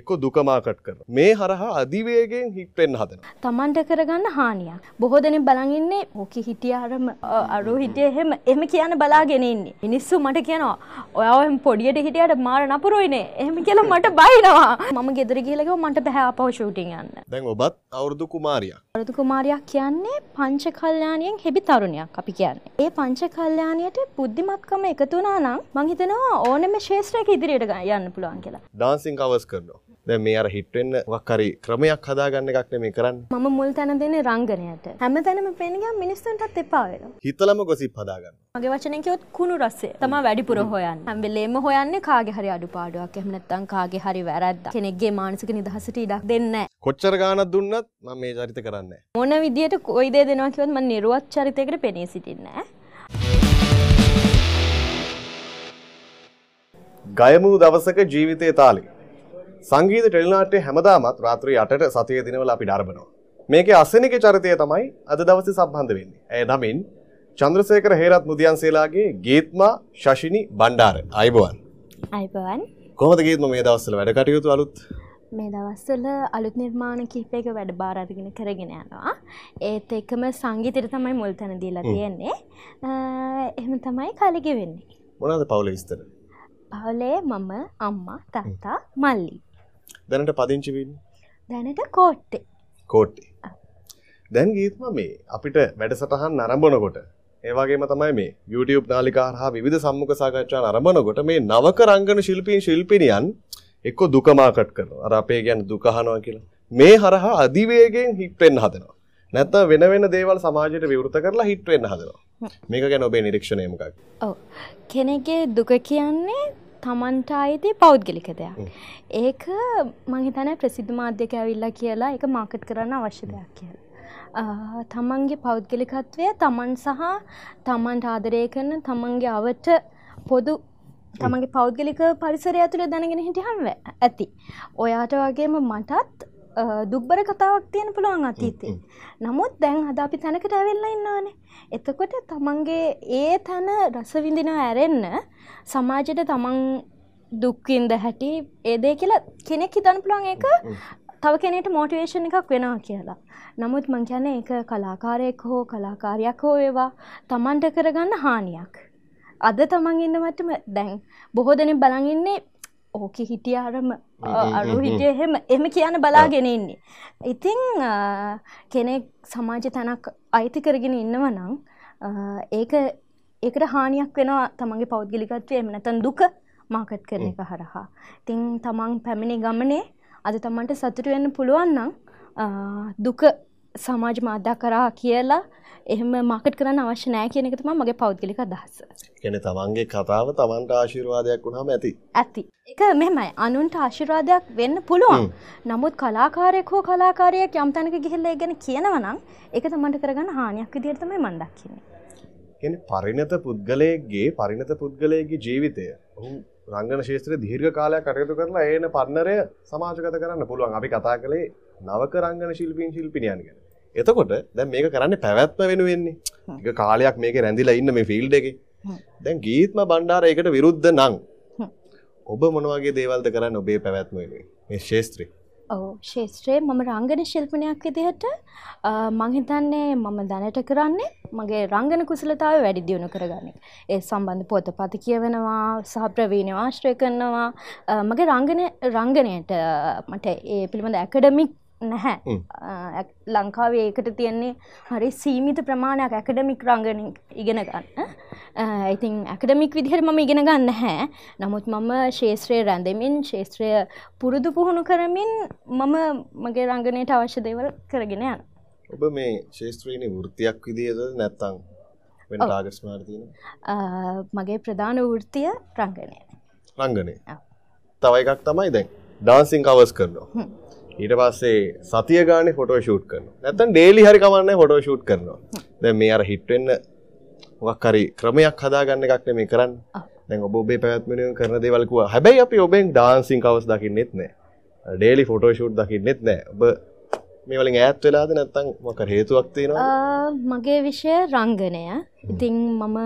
එක්ක දුක මාකට් කරනවා. මේ හරහා අධිවේගයෙන් හිට් වෙන්න හදනවා. තමන්ට කරගන්න හානියක්. බොහෝ දෙනෙක් බලන් ඉන්නේ ඕකේ හිටියාරම අරු හිටියේ එහෙම එහෙම කියන බලාගෙන ඉන්නේ. මිනිස්සු මට කියනවා ඔයාව එහෙම පොඩියට හිටියට මාර නපුරුයිනේ. එහෙම කියලා මට බයිනවා. මම ගෙදර මන්ට බෑ ආපහු ෂූටින් යන්න. දැන් ඔබත් අවුරුදු කුමාරියක්. අවුරුදු කුමාරියක් කියන්නේ පංච කල්යාණියෙන් හෙබි තරුණයක් අපි කියන්නේ. ඒ පංච කල්යාණියට බුද්ධිමත්කම එකතු වුණා නම් මං හිතනවා ඕනෙම ශේෂ්ත්‍රයක ඉදිරියට යන්න පුළුවන් කියලා. ඩාන්සින් කවර්ස් කරනවා. දැන් මේ අර හිට් වෙන්න මොකක් හරි ක්‍රමයක් හදාගන්න එකක් නෙමෙයි කරන්නේ. මම මුල් තැන දෙන්නේ රංගනයට. හැමතැනම පෙන්න ගියාම මිනිස්සුන්ටත් එපා වෙනවා. හිතලම ගොසිප් හදාගන්න. මගේ වචනෙන් කිව්වොත් කුණු රසය තමයි වැඩිපුර හොයන්නේ. හැම වෙලේම හොයන්නේ කාගේ හරි අඩුපාඩුවක්. එහෙම නැත්නම් කාගේ හරි වැරද්දක්. කෙනෙක්ගේ මානසික නිදහසට ඉඩක් දෙන්නේ. කොච්චර ගාණක් දුන්නත් මම මේ චරිත කරන්නේ මොන විදියට කොයි දේ දෙනවා කිව්වොත් මම නිර්වත් චරිතයකට පෙනී සිටින්නේ. ගයමූ දවසක ජීවිතය තාලේ. සංගීත ටෙලිනාට්‍ය හැමදාමත් රාත්‍රී 8ට සතිය දිනවල අපි නරඹනවා. මේකේ අසනික චරිතය තමයි අද දවසේ සම්බන්ධ වෙන්නේ. ඇය නමින් චන්ද්‍රසේකර හේරත් මුදියන්සේලාගේ ගීත්මා ශෂිනි බණ්ඩාර. අයිබෝවන්. අයිබෝවන්. කොහොමද ගීත්මා මේ දවස්වල වැඩ කටයුතු අලුත්? මේ දවස්වල අලුත් නිර්මාණ කිහිපයක වැඩ බාර අරගෙන කරගෙන යනවා. ඒත් එකම සංගීතයට තමයි මුල් තැන දීලා තියෙන්නේ. එහෙම තමයි කලිගෙ වෙන්නේ. මොනවද පවුලේ විස්තර? පවුලේ මම අම්මා තාත්තා මල්ලි. දැනට පදිංචි වෙන්නේ? දැනට කෝට්ටේ. කෝට්ටේ. දැන් ගීත්ම මේ අපිට වැඩසටහන් නරඹනකොට ඒ වගේම තමයි මේ YouTube නාලිකා හරහා විවිධ සම්මුඛ සාකච්ඡා නරඹනකොට මේ නවක රංගන ශිල්පීන් ශිල්පිනියන් එක්ක දුක මාකට් කරනවා. අර අපේ කියන්නේ දුක අහනවා කියලා. මේ හරහා අධිවේගයෙන් හිට් වෙන්න හදනවා. නැත්නම් වෙන වෙන දේවල් සමාජයට විවෘත කරලා හිට් වෙන්න හදනවා. මේක ගැන ඔබේ නිරීක්ෂණය මොකක්ද? ඔව්. කෙනෙක්ගේ දුක කියන්නේ තමන්ට අයිති පෞද්ගලික දෙයක්. ඒක මං හිතන්නේ ප්‍රසිද්ධ මාධ්‍යක ඇවිල්ලා කියලා ඒක මාකට් කරන්න අවශ්‍ය දෙයක් කියලා. තමන්ගේ පෞද්ගලිකත්වය තමන් සහ තමන්ට ආදරය කරන තමන්ගේ අවට පොදු තමන්ගේ පෞද්ගලික පරිසරය ඇතුළ දැනගෙන හිටියහම ඇති. ඔයාට වගේම මටත් දුක්බර කතාවක් තියෙන පුළුවන් අතීතේ. නමුත් දැන් අද අපි තැනකට ඇවිල්ලා ඉන්නවානේ. එතකොට තමන්ගේ ඒ තැන රසවිඳින ඇරෙන්න සමාජයට තමන් දුක්වින්ද හැටි ඒ දේ කියලා කෙනෙක් හිතන්න පුළුවන් ඒක තව කෙනෙට මෝටිවේෂන් එකක් වෙනවා කියලා. නමුත් මං කියන්නේ ඒක කලාකාරයෙක් හෝ කලාකාරයක් හෝ ඒවා තමන්ට කරගන්න හානියක්. අද තමන් ඉන්න මටම දැන් බොහෝ දෙනෙක් බලන් ඉන්නේ ඕක හිටියාරම අරු හිටිය එහෙම එම කියන්න බලාගෙන ඉන්නේ. ඉතිං කෙනෙක් සමාජ තැනක් අයිති කරගෙන ඉන්නව නම් ඒක ඒකට හානියක් වෙනවා තමන්ගේ පෞද්ගලිකත්වය එම නැතන් දුක මාකට් කරන එක හරහා. තිං තමන් පැමිණි ගමනේ අද තමන්ට සතුට වෙන්න පුළුවන් නම් දුක සමාජ මාධ්‍යා කරා කියලා එහෙම මාකට් කරන්න අවශ්‍ය නෑ කියන එක තමයි මගේ පෞද්ගලික අදහස. කියන්නේ තමන්ගේ කතාව තමන්ට ආශිර්වාදයක් වුණාම ඇති. ඇති. ඒක මෙහෙමයි. අනුන්ට ආශිර්වාදයක් වෙන්න පුළුවන්. නමුත් කලාකාරයෙක් හෝ කලාකාරියක් යම් තැනක ගිහිල්ලා ඒ ගැන කියනවා නම් ඒක තමන්ට කරගන්න හානියක් විදිහට තමයි මම දකින්නේ. කියන්නේ පරිණත පුද්ගලයෙක්ගේ පරිණත පුද්ගලයෙක්ගේ ජීවිතය ඔහු රංගන ශේත්‍රයේ දීර්ඝ කාලයක් කටයුතු කරලා ඒන පන්නරය සමාජගත කරන්න පුළුවන්. අපි කතා කළේ නවක රංගන ශිල්පීන් ශිල්පිනියන් ගැන. එතකොට දැන් මේක කරන්නේ පැවැත්ම වෙනුවෙන්නේ. ටික කාලයක් මේකේ රැඳිලා ඉන්න මේ ෆීල්ඩ් එකේ. දැන් ගීත්ම බණ්ඩාර ඒකට විරුද්ධ නම් ඔබ මොන වගේ දේවල්ද කරන්නේ ඔබේ පැවැත්ම වෙනුවෙන් මේ ශාස්ත්‍රේ? ඔව් ශාස්ත්‍රයේ මම රංගන ශිල්පිනියක් විදිහට මං හිතන්නේ මම දැනට කරන්නේ මගේ රංගන කුසලතාවය වැඩි දියුණු කරගන්න. ඒ සම්බන්ධ පොතපත කියවනවා සහ ප්‍රවීණව ආශ්‍රය කරනවා. මගේ රංගන රංගනයට මට ඒ පිළිබඳ ඇකඩමික් නැහැ. ලංකාවේ ඒකට තියෙන්නේ හරි සීමිත ප්‍රමාණයක් ඇකඩමික් රංගන ඉගෙන ගන්න. ඉතින් ඇකඩමික් විදිහට මම ඉගෙන ගන්න හැ නමුත් මම ශේත්‍රය රැඳෙමින් ශේත්‍රය පුරුදු පුහුණු කරමින් මම මගේ රංගනයට අවශ්‍ය දේවල් කරගෙන යන ඔබ මේ ශේත්‍රයනි වෘතියක් විදිහද නැත්තං වෙන ටාගස්මාර තියෙන මගේ ප්‍රධාන වෘතිය රංගනය. රංගනය. තව එකක් තමයි දැන් ඩාන්සිං කවස් කරනවා ඊට පස්සේ සතිය ගානේ ෆොටෝ ෂූට් කරනවා. නැත්නම් ඩේලි හරි කමන්නේ ෆොටෝ ෂූට් කරනවා. දැන් මේ අර හිට් වෙන්න මොකක් හරි ක්‍රමයක් හදාගන්න එකක් නෙමෙයි කරන්නේ. දැන් ඔබ ඔබේ පැවැත්ම වෙනුවෙන් කරන දේවල් කිව්වා. හැබැයි අපි ඔබෙන් ඩාන්සින් කවර්ස් දකින්නෙත් නෑ. ඩේලි ෆොටෝ ෂූට් දකින්නෙත් නෑ. ඔබ මේ වලින් ඈත් වෙලාද නැත්නම් මොකක් හේතුවක් තියෙනවද? මගේ විෂය රංගනය. ඉතින් මම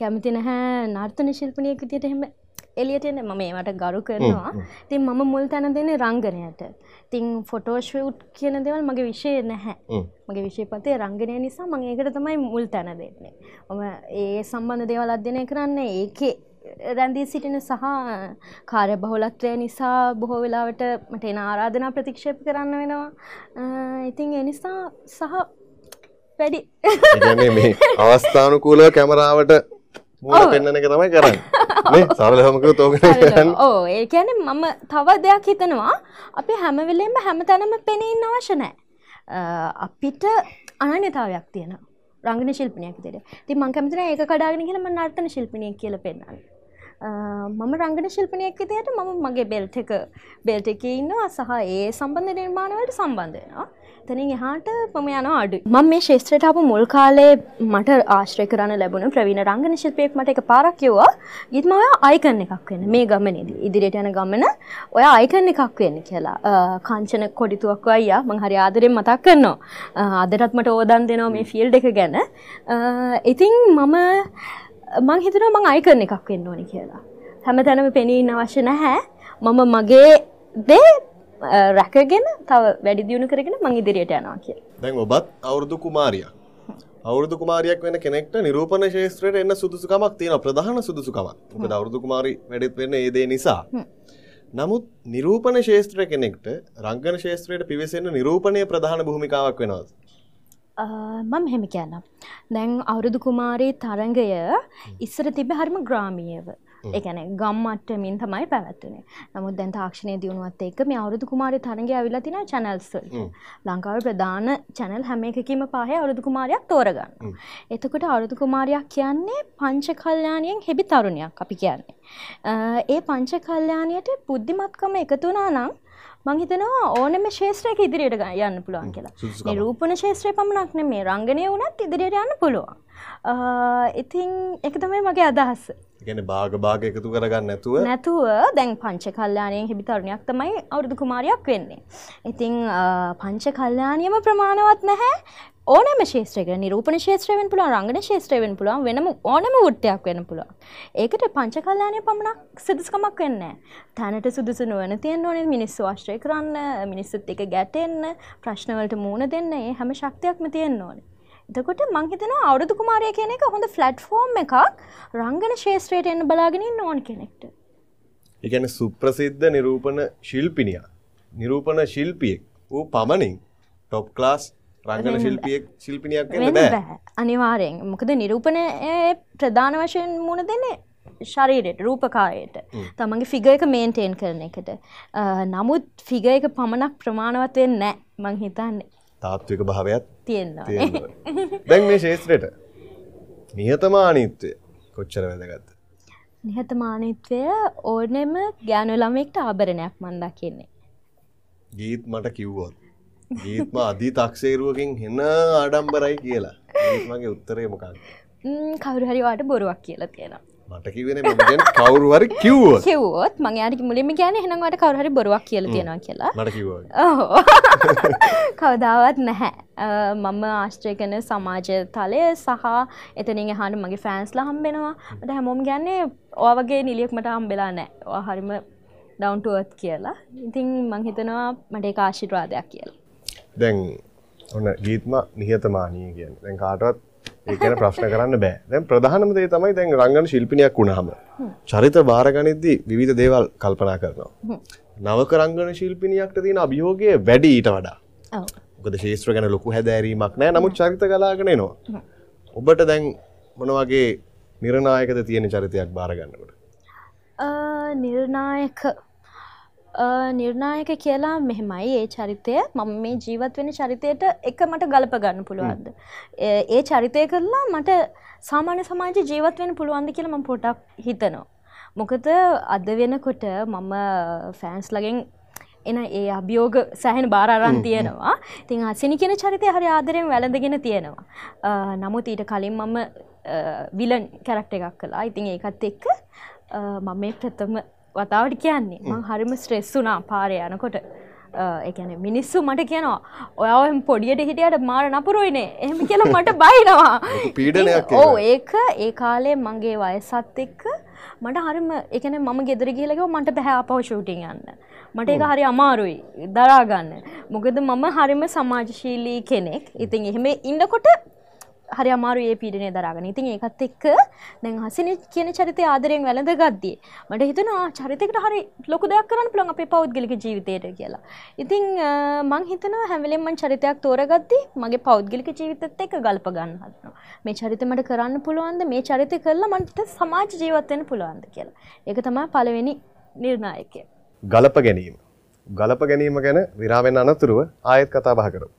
කැමති නැහැ නර්තන ශිල්පිනියෙක් විදියට එහෙම එලියටන මම ඒවට ගරු කරනවා. තින් මම මුල් තැන දෙන රංගනයට. තිං ෆොටෝෂූට් කියන දෙවල් මගේ විෂය නැහැ. මගේ විශෂපතය රංගනය නිසා මං ඒකට තමයි මුල් තැන දෙන්නේ. මම ඒ සම්බන්ධ දේවල් අධ්‍යනය කරන්න ඒකේ රැඳී සිටින සහ කාරය බහුලත්වය නිසා බොහෝ වෙලාවට මට එන ආරාධනා ප්‍රතික්ෂේප කරන්න වෙනවා. ඉතින් එනිසා සහ වැඩි. මේ අවස්ථානුකූලව කැමරාවට මූල පෙන්න්නන එක තමයි කරන්න සරලහමක තෝක ඕ ඒ කියන මම තව දෙයක් හිතනවා. අපි හැමවෙලෙම හැම තැනම පෙනඉන්න අවශ්‍ය නෑ අපිට අනන්‍යතාවයක් තියෙන රංගන ශිල්පනයක් දෙර ති මං කැමතින ඒක කඩාගෙන කියලම නර්තන ශිල්පනය කියල පෙන්න්න මම රංගන ශිල්පනයක් විතයට මම මගේ බෙල්ට එක බෙල්ට එක ඉන්නවා සහ ඒ සම්බන්ධ නිර්මාණවලට සම්බන්ධයනවා තනින් එහාට පම යන අඩු මම මේ ශේත්‍රයට අප මුල් කාලේ මට ආශ්‍රය කරන්න ලැබුණ ප්‍රවීණ රංගන ශිල්පයෙක් මට එක පාරක් කිව්වා. ගිත්ම ඔය අයිකන්න එකක් වෙන්න මේ ගමනේදී. ඉදිරියට යන ගමන ඔය අයිකන්න එකක් වෙන්න කියලා. කංචන කොඩිතුවක් අයියා මං හරි ආදරෙන් මතක් කරනවා. අදටත් මට ඕදන් දෙනවා මේ ෆිල්ඩ එක ගැන. ඉතින් මම මං හිතනවා මං අයිකරන එකක් වෙන්න ඕනි කියලා. හැම තැනම පෙනීන්න අවශ්‍ය නැහැ. මම මගේ දේ රැකගෙන තව වැඩි දියුණු කරගෙන මං ඉදිරියට යනවා කිය දැන් ඔබත් අවුරුදු කුමාරියක් අවුරුදු කුමාරියක් වෙන කෙනෙක්ට නිරූපණ ශේත්‍රයට එන්න සුදුසුකමක් තියෙන ප්‍රධාන සුදුසුකමක්. මොකද අවුරුදු කුමාරි වැඩෙත් වෙන්න ඒ දේ නිසා. නමුත් නිරූපණ ශේත්‍ර කෙනෙක්ට රංගන ශේත්‍රයට පිවිසෙන්න නිරූපණය ප්‍රධාන භූමිකාවක් වෙනවාද මම හෙම කියන්න දැන් අවුරුදු කුමාරී තරංගය ඉස්සර තිබ හරිම ග්‍රාමියව. එකන ගම්මට්ටමින් තමයි පැවැත්වනේ නමුත් දැන් තාක්ෂණය දියුණුවත් එක් මේ අවුදු කුමාරය තරග ඇවිල තින චැනල්ස්ල් ලංකාව ප්‍රධාන චැනල් හැම එකකීම පහය අවුදු කුමාරයක් තෝරගන්න. එතකොට අවුදු කුමාරයක් කියන්නේ පංච කල්්‍යානයෙන් හෙබි තරුණයක් අපි කියන්නේ. ඒ පංච කල්්‍යානයට බුද්ධිමත්කම එකතුනා නම් මංහිතනවා ඕනම ශේත්‍රයක ඉදිරියට යන්න පුළුවන් කියලා. නිරූපණ ශේත්‍රය පමණක් නෙ මේ රංගනය වනත් ඉදිරියට යන්න පුළුවන්. ඉතින් එක තමයි මගේ අදහස්ස ගැන භාග භාග එකතු කරගන්න නැතුව නැතුව දැන් පංච කල්්‍යානයෙන් හිබි තරුණයක් තමයි අවුරුදු කුමාරයක් වෙන්නේ. ඉතිං පංච කල්්‍යානියම ප්‍රමාණවත් නැහැ ඕනම ශේත්‍රක නිරූපණ ශේත්‍රයෙන් පුළුව රංගන ශේත්‍රයෙන් පුළුවන් වෙනම ඕනම උට්ටයක් වෙන පුළුව. ඒකට පංච කල්ලානය පමණක් සිදුස්කමක් වෙන්න. තැනට සුදුසු නුවන තියෙන් ඕන මිනිස්සු ආශ්‍රය කරන්න මිනිස්සුත් එක ගැටෙන්න ප්‍රශ්නවලට මූුණ දෙන්න ඒ හැම ශක්තියක්ම තියෙන් ඕනේ. එතකොට මං හිතනවා අවුරුදු කුමාරය කියන එක හොඳ ෆ්ලට්ෆෝර්ම් එකක් රංගන ශේත්‍රයට එන්න බලාගෙන ඕන කෙනෙක්ට. එකන සුප්‍රසිද්ධ නිරූපණ ශිල්පිනියා නිරූපණ ශිල්පියෙක් වූ පමණින් ටොප් ක්ලාස් රංගන ශිල්පියෙක් ශිල්පිනියක් බෑ. අනිවාරයෙන්. මොකද නිරූපණ ප්‍රධාන වශයෙන් මුණ දෙන්නේ ශරීරයට රූපකායට තමන්ගේ ෆිග එක මේන්ටේන් කරන එකට. නමුත් ෆිග එක පමණක් ප්‍රමාණවත්වයෙන් නෑ මං හිතන්නේ. තාත්වික භාවයක් තියෙන්න්න දැන් මේ ශේත්‍රයට නිහතමානීත්වය කොච්චර වැදගත්ත නිහතමානීත්වය ඕනෙම ගෑනු ළමෙක්ට ආභරණයක් මන්දා කියන්නේ ගීත් මට කිව්වොත් ගීත්ම අධී තක්සේරුවකින් හෙන්න ආඩම්බරයි කියලා. මගේ උත්තරය මොකක් කවරු හරිවාට බොරුවක් කියලා තියෙනවා. මට කිවෙන කවරුවරි කිව්ව කිව්වොත්. මං යාට මුලිම ගැන හෙනවට කවරහරි බොරුවක් කියල තියෙනවා කියලා. මට කිව කවදාවත් නැහැ. මම ආශ්‍රය කන සමාජ තලය සහ එතනින් හාට මගේ ෆෑන්ස්ලා හම්බෙනවා. ට හැමෝම් ගැන්නේ ඕවගේ නිලියක් මට හම්බෙලා නෑ හරිම ඩවන්ටුවත් කියලා. ඉතින් මංහිතනවා මට කාශිරවාදයක් කියලා දැන් ඔන්න ගීත්ම නිහතමානී කියන්න. දැන් කාටවත් ඒකන ප්‍රශ්න කරන්න බෑ. දැන් ප්‍රධානම දේ තමයි දැන් රංගන ශිල්පිනියක් වුණාම. චරිත බාරගනිද්දී විවිධ දේවල් කල්පනා කරනවා. නවක රංගන ශිල්පිනියක්ට තියෙන අභියෝගය වැඩි ඊට වඩා. මොකද ශේත්‍ර ගැන ලොකු හැදෑරීමක් නෑ. නමුත් චරිත කලාගෙන එනවා. ඔබට දැන් මොන වගේ නිර්ණායකද තියෙන චරිතයක් බාරගන්නකට? නිර්ණායක නිර්ණායක කියලා මෙහෙමයි ඒ චරිතය මම මේ ජීවත් වෙන චරිතයට එක මට ගලප ගන්න පුළුවන්ද. ඒ චරිතය කරලා මට සාමාන්‍ය සමාජ ජීවත් වෙන පුළුවන්ද කියලා ම පොටක් හිතනවා. මොකද අද වෙනකොට මම ෆෑන්ස් ලගෙන් එන ඒ අභියෝග සැහෙන බාරරන් තියෙනවා තින් අසිනි කියෙන චරිතය හරි ආදරයෙන් වැළඳගෙන තියෙනවා. නමුත් ඊට කලින් මම විලන් කැරක්ට එකක් කලා ඉතින් ඒකත් එක්ක මම මේ ප්‍රථම වතාවට කියන්නේ. මං හරිම ස්ට්‍රෙස් වුනා පාරය යනකොට. එකන මිනිස්සු මට කියනවා ඔයාම පොඩියට හිටියට මාර නපුරුවයිනේ එහෙම කියලා මට බයිනවා. පීඩනයක් ඕ ඒක. ඒ කාලේ මගේ වයසත් එක්ක මට හරිම එකන මම ගෙදර කියලක මට බැහැ අපව ෂූටිං යන්න. මට එක හරි අමාරුයි දරාගන්න. මොකද මම හරිම සමාජශීලී කෙනෙක්. ඉතින් එහෙම ඉන්නකොට හරි අමාරු ඒ පීඩනය දරාගෙන ඉතින් ඒකත් එක්ක දැන් හසින කියන චරිතය ආදරයෙන් වැළඳ ගද්දී මට හිතනවා චරිතකට හරි ලොකු දෙයක් කරන්න පුළුවන් අපේ පෞද්ගලික ජීවිතයට කියලා. ඉතින් මං හිතනවා හැම වෙලෙම මං චරිතයක් තෝරගද්දී මගේ පෞද්ගලික ජීවිතෙත් එක්ක ගල්ප ගන්න හදනවා. මේ චරිතය මට කරන්න පුළුවන්ද මේ චරිතය කරලා මට සමාජ ජීවත් වෙන්න පුළුවන්ද කියලා. ඒක තමයි පළවෙනි නිර්ණායකය. ගලප ගැනීම. ගලප ගැනීම ගැන විරාමෙන් අනතුරුව ආයෙත් කතා බහ කරමු.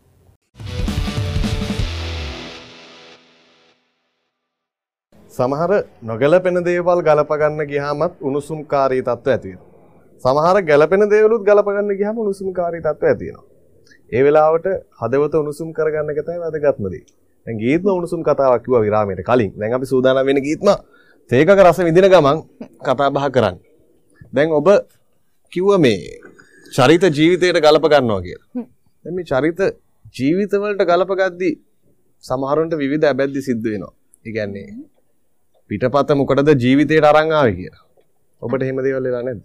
සමහර නොගැලපෙන දේවල් ගලපගන්න ගියාමත් උණුසුම්කාරී තත්ත්ව ඇති වෙනවා. සමහර ගැලපෙන දේවලුත් ගලපගන්න ගියාම උණුසුම්කාරී තත්ත්ව ඇති වෙනවා. ඒ වෙලාවට හදවත උණුසුම් කරගන්න එක තමයි වැදගත්ම දේ. දැන් ගීත්ම උණුසුම් කතාවක් කිව්වා විරාමයට කලින්. දැන් අපි සූදානම් වෙන ගීත්ම තේකක රස විඳින ගමන් කතා බහ කරන්න. දැන් ඔබ කිව්ව මේ චරිත ජීවිතයට ගලප ගන්නවා කියලා. දැන් මේ චරිත ජීවිතවලට ගලප ගද්දි සමහරුන්ට විවිධ ඇබැද්දි සිද්ධ වෙනවා. ඒ කියන්නේ පිටපත මොකටද ජීවිතයට අරන් ආවේ කියලා. ඔබට එහෙම දේවල් වෙලා නැද්ද?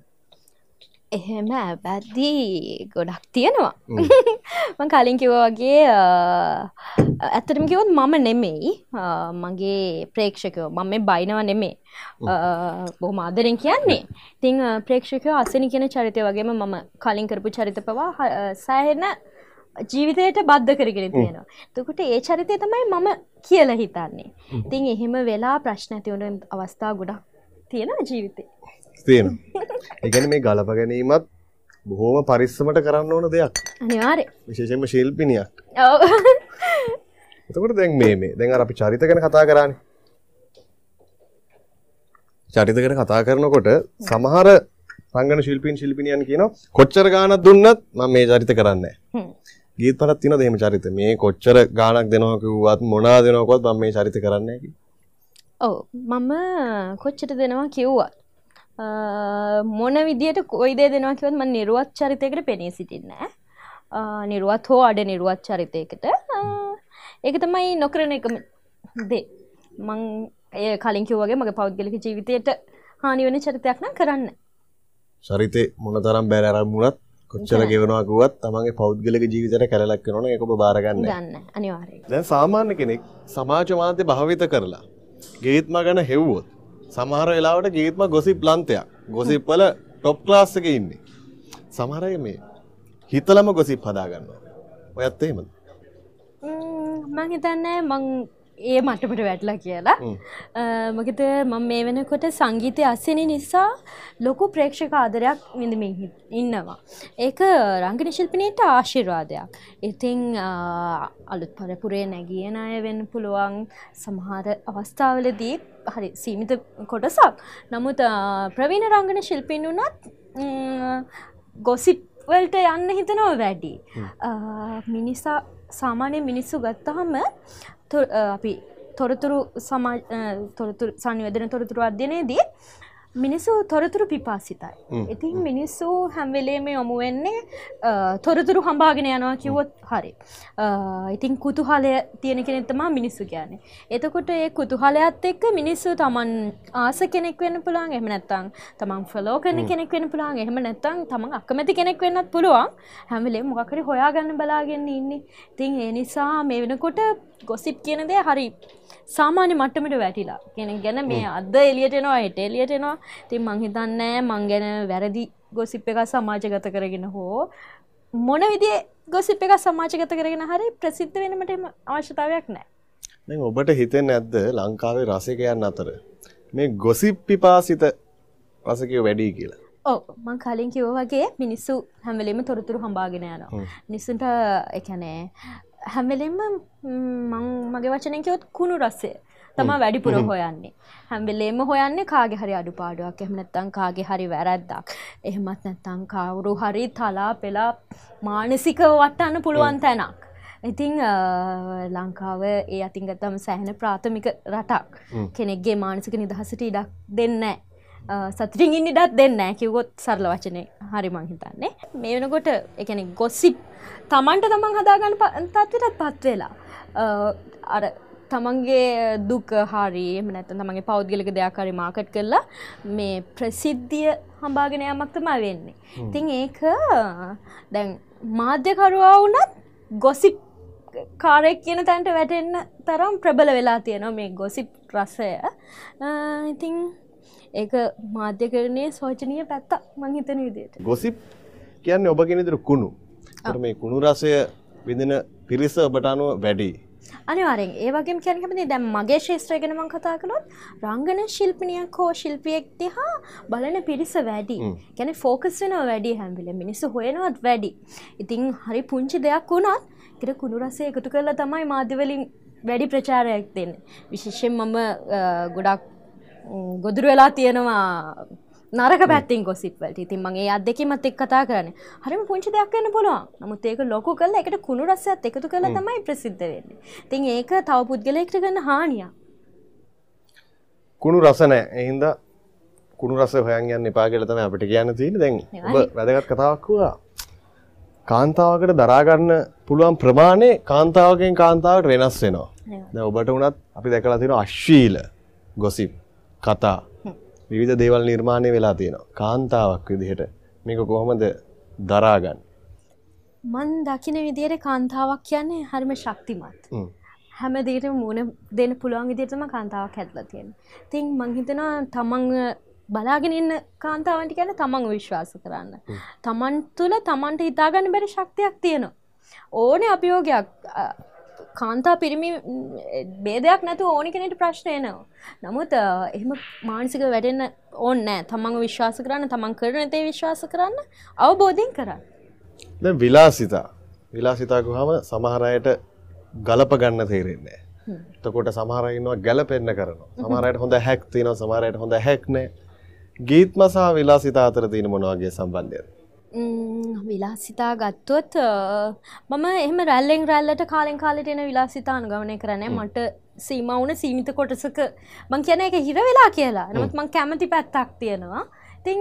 එහෙම ඇබැද්දී ගොඩක් තියෙනවා. මං කලින් කිව්වා වගේ ඇත්තටම කිව්වොත් මම නෙමෙයි. මගේ ප්‍රේක්ෂකයෝ. මම මේ බයිනවා නෙමේ බොහොම ආදරෙන් කියන්නේ. ඉතින් ප්‍රේක්ෂකයෝ අසනි කියන චරිතය වගේම මම කලින් කරපු චරිත පවා සෑහෙන ජීවිතයට බද්ධ කරගෙන තියෙනවා. එතකොට ඒ චරිතය තමයි මම කියලා හිතන්නේ. ඉතින් එහෙම වෙලා ප්‍රශ්න ඇති වුණ අවස්ථා ගොඩක් තියෙනවා ජීවිතේ. තියෙනවා. ඒ කියන්නේ මේ ගලප ගැනීමත් බොහොම පරිස්සමට කරන්න ඕන දෙයක්. අනිවාර්යයෙන්. විශේෂයෙන්ම ශිල්පිනියක්. එතකොට දැන් මේ මේ දැන් අර අපි චරිත ගැන කතා කරානේ. චරිත ගැන කතා කරනකොට සමහර රංගන ශිල්පීන් ශිල්පිනියන් කියනවා කොච්චර ගාණක් දුන්නත් මම මේ චරිත කරන්නේ නැහැ. ගීත් පටත් තියෙනවද එහෙම චරිත? මේ කොච්චර ගාණක් දෙනවා කිව්වත් මොනවා දෙනවකවත් මම මේ චරිත කරන්නේ නැහැ ඔව් මම කොච්චර දෙනවා කිව්වත් මොන විදියට කොයි දේ දෙනවා කිව්වත් මම නිර්වත් චරිතයකට පෙනී සිටින්නේ නැහැ. නිර්වත් හෝ අඩ නිර්වත් චරිතයකට ඒක තමයි නොකරන එකම දේ. මං එය කලින් කිව්වගේ මගේ පෞද්ගලික ජීවිතයට හානි වෙන චරිතයක් නම් කරන්න. චරිතේ මොන තරම් බැර අරමුණත් කොච්චර ගෙවනවා කිව්වත් තමන්ගේ පෞද්ගලික ජීවිතයට කැලලක් වෙනවනේ ඒක ඔබ බාර ගන්න. ගන්න අනිවාර්යයෙන්. දැන් සාමාන්‍ය කෙනෙක් සමාජ මාධ්‍ය භාවිත කරලා ගීත්ම ගැන හෙව්වොත් සමහර වෙලාවට ගීත්ම ගොසිප් ලන්තයක්. ගොසිප් වල টොප් ක්ලාස් එකේ ඉන්නේ. සමහර අය මේ හිතලම ගොසිප් හදා ගන්නවා. ඔයත් එහෙමද? මං හිතන්නේ මං ඒ මටපට වැටලා කියලා මකත මම මේ වෙනකොට සංගීතය අස්සෙන නිසා ලොකු ප්‍රේක්ෂක ආදරයක් විඳමින් ඉන්නවා. ඒක රංගන ශිල්පනයට ආශිර්වාදයක්. ඉතිං අලුත් පරපුරේ නැගියන අය වෙන්න පුළුවන් සමහර අවස්ථාවලදී හරි සීමිත කොටසක්. නමුත් ප්‍රවීණ රංගන ශිල්පීන් වුණත් ගොසිප් වලට යන්න හිතනව වැඩි. මිනිසා සාමාන්‍ය මිනිස්සු ගත්තහම අපි තොරතුරු සමා තොරතුරු සංවදන තොරතුරු අධ්‍යනයේදී මිනිස්සු තොරතුරු පිපාසිතයි. ඉතින් මිනිස්සු හැම්වෙලේම යොමු වෙන්නේ තොරතුරු හම්බාගෙන යනවා කිව්වොත් හරි. ඉතින් කුතුහලය තියෙන කෙනෙක් තමා මිනිස්සු කියන්නේ. එතකොට ඒ කුතුහලයත් එක්ක මිනිස්සු තමන් ආස කෙනෙක් වෙන්න පුළුවන් එහෙම නැත්නම් තමන් ෆලෝ කරන කෙනෙක් වෙන්න පුළුවන් එහෙම නැත්නම් තමන් අකමැති කෙනෙක් වෙන්නත් පුළුවන්. හැම වෙලේම මොකක් හරි හොයාගන්න බලාගෙන ඉන්නේ. ඉතින් ඒ නිසා මේ වෙනකොට ගොසිප් කියන දේ හරි සාමාන්‍ය මට්ටමට වැටිලා. කෙනෙක් ගැන මේ අද එලියටෙනවා හෙට එලියටෙනවා තින් මංහිතන්නෑ මං ගැන වැරදි ගොසිප් එක සමාජගත කරගෙන හෝ මොන විදිේ ගොසිප් එක සමාජගත කරගෙන හරි ප්‍රසිද්ධ වෙනමට අවශ්‍යතාවයක් නෑ. ඔබට හිතෙන් ඇද්ද ලංකාවේ රසකයන් අතර? මේ ගොසිප් පිපාසිත රසකය වැඩී කියලා. මං කලින් කිව්ව වගේ මිනිස්සු හැමලෙම තොරතුරු හම්බාගෙන යනවා. නිසුන්ට එකනෑ හැමවෙලෙම මං මගේ වචනයකයොත් කුණු රස්සේ තම වැඩිපුර හොයන්නේ. හැම්වෙලේම හොයන්නේ කාගෙ හරි අඩු පාඩුවක් එහමනැත්තං කාගේ හරි වැරැද්දක්. එහෙමත් නැත්තං කවුරු හරි තලා පෙලා මානසික වටන්න පුළුවන් තැනක්. ඉතිං ලංකාව ඒ අතිංගතම සෑහන ප්‍රාථමික රටක්. කෙනෙක්ගේ මානසික නිදහසට ඉඩක් දෙන්නෑ සතුටින් ඉන්නඩත් දෙන්න කිව්ගොත් සරල වචනය හරි මං හිතන්නේ. මේ වෙනකොට එකන ගොස්සිප් තමන්ට තමන් හදාගන්න තත්වටත් පත්වෙලා අර තමන්ගේ දුක හරි එම නැත තමන්ගේ පෞද්ගලික දෙයක් හරි මාකට් කරලා මේ ප්‍රසිද්ධිය හම්බාගෙන යමක් තමයි වෙන්නේ. ඉතින් ඒක දැන් මාධ්‍යකරුවා වුණත් ගොසිප් කාරෙක් කියන තැන්ට වැටෙන්න තරම් ප්‍රබල වෙලා තියෙනවා මේ ගොසිප් රසය. ඉතිං ඒක මාධ්‍ය කරණය සෝචනය පැත්ත මංහිතන විදියට ගොසිප් කියන්නේ ඔබ කෙනෙදිර කුණු. මේ කුණු රසය විඳන පිරිස ඔබට අනුව වැඩි. අනිවාරෙන් ඒවගේ කැනකමති දැම් මගේ ශේත්‍රයගෙනමං කතා කළොත් රංගන ශිල්පිනියක් හෝ ශිල්පියෙක් දිහා බලන පිරිස වැඩි. ගැන ෆෝකස් වෙන වැඩි හැම්විල මිනිස්සු හොයනවත් වැඩි. ඉතිං හරි පුංචි දෙයක් වුණත් එකට කුණු රසේ එකතු කරලා තමයි මාධ්‍යවලින් වැඩි ප්‍රචාරයක් දෙන්න. විශේෂයෙන් මම ගොඩක් ගොදුර වෙලා තියෙනවා නරක පැත්තින් ගොසිප්වලට ඉතින් මගේ අත් දෙකීමත් එක් කතා කරන හරිම පුංචි දෙයක් වෙන්න පුළුවන්. නමුත් ඒක ලොකු කල එකට කුණු රස්සත් එකතු කළ තමයි ප්‍රසිද්ධ වෙන්නේ. තින් ඒක තව පුද්ගලෙක්ට ගන්න හානිය කුණු රසනෑ එහින්ද කුණු රස හොයන් යන්න එපා කියල තම අපිට කියන්න තියෙන දැන් වැදගත් කතාවක්වා කාන්තාවකට දරාගන්න පුළුවන් ප්‍රමාණය කාන්තාවකෙන් කාන්තාවට වෙනස් වෙනවා. ඔබට වනත් අපි දැකලා තියෙන අශ්වීල ගොසිප් කතා. විවිධ දේවල් නිර්මාණය වෙලා තියෙනවා. කාන්තාවක් විදිහට. මේක කොහොමද දරාගන්න? මන් දකින විදියට කාන්තාවක් කියන්නේ හරිම ශක්තිමත්. හැම. දේට මුණ දෙන්න පුළුවන් විදිටම කාන්තාවක් හැත්ලා තියෙන තින් මංහිතනා තමන් බලාගෙන ඉන්න කාන්තාවන්ට ගැන තමන් විශ්වාස කරන්න. තමන් තුළ තමන්ට හිතාගන්න බැරි ශක්තියක් තියෙනවා. ඕන අභියෝගයක් කාන්තා පිරිමි බේදයක් නැතු ඕනි කෙනෙට ප්‍රශ්නයනවා. නමුත් එහෙම මානසික වැඩෙන්න ඕන්න තමන් විශ්වාස කරන්න තමන් කරන තේ විශ්වාස කරන්න අවබෝධයෙන් කරන්න. ද විලාසිතා විලාසිතාකු හම සමහරයට ගලප ගන්න තේරෙන්නේ. තකොට සමහරයින්නවා ගැලපෙන්න්න කරනවා සමහරයට හොඳ හැක් තියනවා සමහරයට හොඳ හැක්නෑ ගීත්ම සහ විලාසිතා අතර තියෙන මොනවාගේ සම්බන්ධය විලාසිතා ගත්තොත් මම එහම රැල්ලෙන් රැල්ලට කාලෙන් කාලට එන විලාසිතා අනුගමනය කරනය මට සීමවුන සීමිත කොටසක. මං කියන එක හිර වෙලා කියලා. නමුත් මං කැමති පැත්තක් තියෙනවා. තිං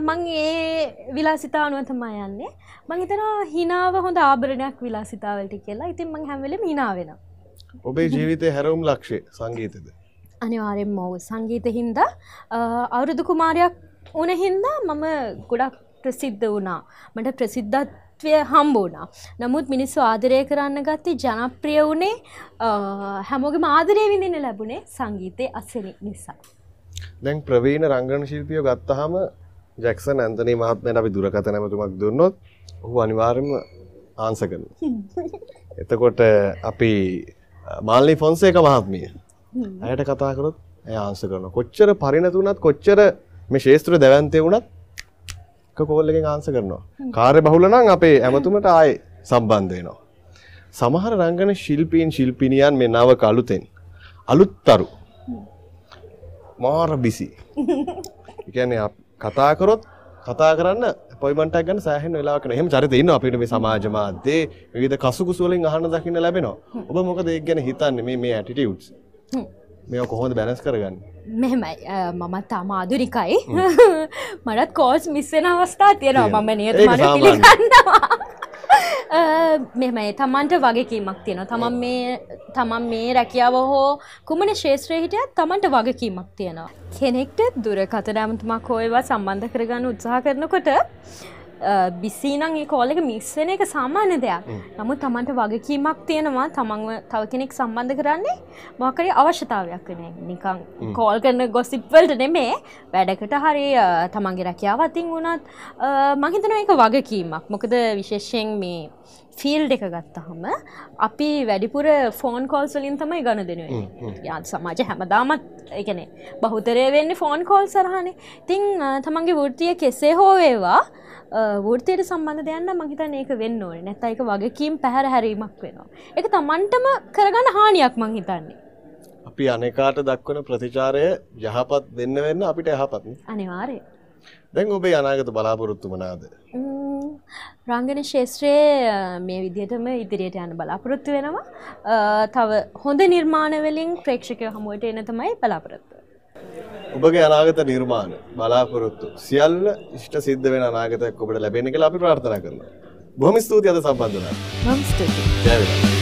මං ඒ විලාසිතානුව තමා යන්නේ. මං හිතන හිනාව හොඳ ආභරණයක් විලාසිතාවලට කියලා. ඉතින් මං හැමවෙලම හිනාවෙන ඔබේ ජීවිතය හැරවුම් ලක්ෂේ සංගීතද? අනිවාරෙන් මව සංගීත හින්දා අවුරුදු කුමාරයක් ඕන හින්දා මම ගොඩක් ප්‍රසිද්ධ වුණා මට ප්‍රසිද්ධත්වය හම්බෝනා නමුත් මිනිස්සු ආදරය කරන්න ගත්තේ ජනප්‍රිය වුණේ හැමෝගම ආදරය විඳන්න ලැබුණේ සංගීතය අසරි නිසා. දැන් ප්‍රවීණ රංගන ශිල්පියෝ ගත්තහම ජැක්සන් ඇන්තනී මහත්මයට අපි දුරකත නැමතුමක් දුන්නොත් ඔහු අනිවාර්යම ආන්ස කරන. එතකොට අපි මාල්ලි ෆොන්සේක මහත්මිය ඇයට කතා කරොත් ඇය ආන්ස කරන කොච්චර පරිණතුනත් කොච්චර මේ ශේත්‍ර දැවන්තය වුණත් කෝල්ලකින් ආන්ස කරනවා. කාර්ය බහුලනං අපේ ඇමතුමට ආය සම්බන්ධයනවා සමහර රංගන ශිල්පීන් ශිල්පිනියන් මේ නව කලුතෙන් අලුත්තරු මාර බිසි. එකන කතා කරොත් කතා කරන්න පොයිමටක් ගන්න සෑහන වෙලාකන එහෙම චරිත ඉන්න අපිට මේ සමාජ මාධ්‍යේ විවිධ කසුකුසුවලින් අහන්න දකින්න ලැබෙනවා. ඔබ මොකද ඒක ගැන හිතන්නේ? මේ මේ ඇටිටියුඩ්ස් මේ කොහොඳ බැනස් කරගන්න. මෙහෙමයි. මමත් තාම ආදුරිකයි මටත් කෝස් මිස්සෙන අවස්ථා තියෙනවා. මම නියත මට පිළිගන්නවා. මෙමයි තමන්ට වගකීමක් තියෙනවා. තමන් මේ තමන් මේ රැකියාව හෝ කුමන ශේත්‍රය හිටියත් තමන්ට වගකීමක් තියෙනවා. කෙනෙක්ට දුරකත ඇමතුමක් හෝයවා සම්බන්ධ කරගන්න උත්සාහ කරනකොට බිස්සීනං ඒ කෝලක මිස්සන එක සාමාන්‍ය දෙයක්. නමුත් තමන්ට වගකීමක් තියෙනවා. තමන්ව තව කෙනෙක් සම්බන්ධ කරන්නේ මොකරි අවශ්‍යතාවයක් වෙන නිකං කෝල් කරන ගොසිප්වල්ට නෙමේ වැඩකට හරි තමන්ගේ රැකියාවතින් වුණත් මහිතන එක වගකීමක්. මොකද විශේෂයෙන් මේ ෆිල් එක ගත්තහම අපි වැඩිපුර ෆෝන් කෝල්සලින් තමයි ගණ දෙනුවේ යාත් සමාජ හැමදාමත් එකනෙ බහුතරය වෙන්න ෆෝන් කෝල් සරහනේ. තිං තමන්ගේ වෘතිය කෙසේ හෝවේවා වෘතියට සම්බන්ධ දෙයන්න මහිතන ඒක වෙන්න ඕන නැත එක වගකීම් පැහැර හැරීමක් වෙනවා. එක තමන්ටම කරගන්න හානියක් මං හිතන්නේ. අපි අනෙකාට දක්වන ප්‍රතිචාරය යහපත් දෙන්න වෙන්න අපිට යහපත්න අනිවාරය. දැන් ඔබේ අනාගත බලාපොරොත්තු මනාද. රංගන ශේත්‍රයේ මේ විදිහටම ඉදිරියට යන්න බලාපොරොත්තු වෙනවා තව හොඳ නිර්මාණවලින් ප්‍රේක්ෂකය හමුවට එන තමයි බලාපොරොත්තු. ඔබගේ අනාගත නිර්මාණ බලාපොරොත්තු සියල්ල ඉෂ්ට සිද්ධ වෙන අනාගතයක් ඔබට ලැබෙන කියලා අපි ප්‍රාර්ථනා කරනවා. බොහොම ස්තුතියි අද සම්බන්ධ වුණා. මම ස්තුතියි. ජය වේවා.